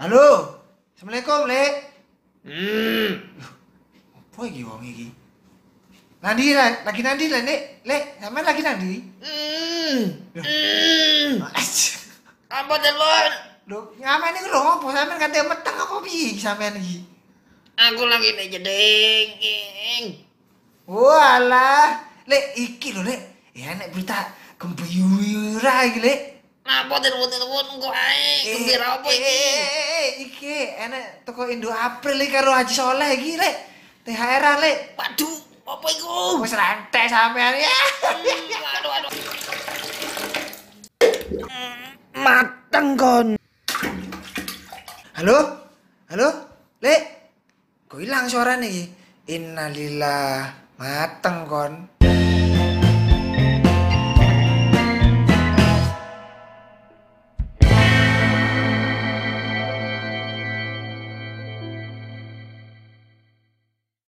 Halo. Assalamualaikum, Lek. Hmm. Apa iki wong iki? Nandi lagi nandi lah, Lek. Lek, sampean lagi nandi? Hmm. Hmm. Apa telepon? Loh, ngapain iki lho ngopo sampean kate meteng apa piye iki sampean iki? Aku lagi nih jeding. Walah, Lek iki lho, Lek. Ya nek berita gembira iki, Lek. Apa telepon-telepon kok ae? Gembira apa Eh, iki? Iki enek teko Indo April iki karo Haji Soleh iki, Lek. THR Lek. Waduh, apa iku? Wis rantai sampean ya. Hmm, Aduh, aduh. Mateng kon. Halo? Halo? Lek? Kok hilang suaranya iki? Innalillah, mateng kon.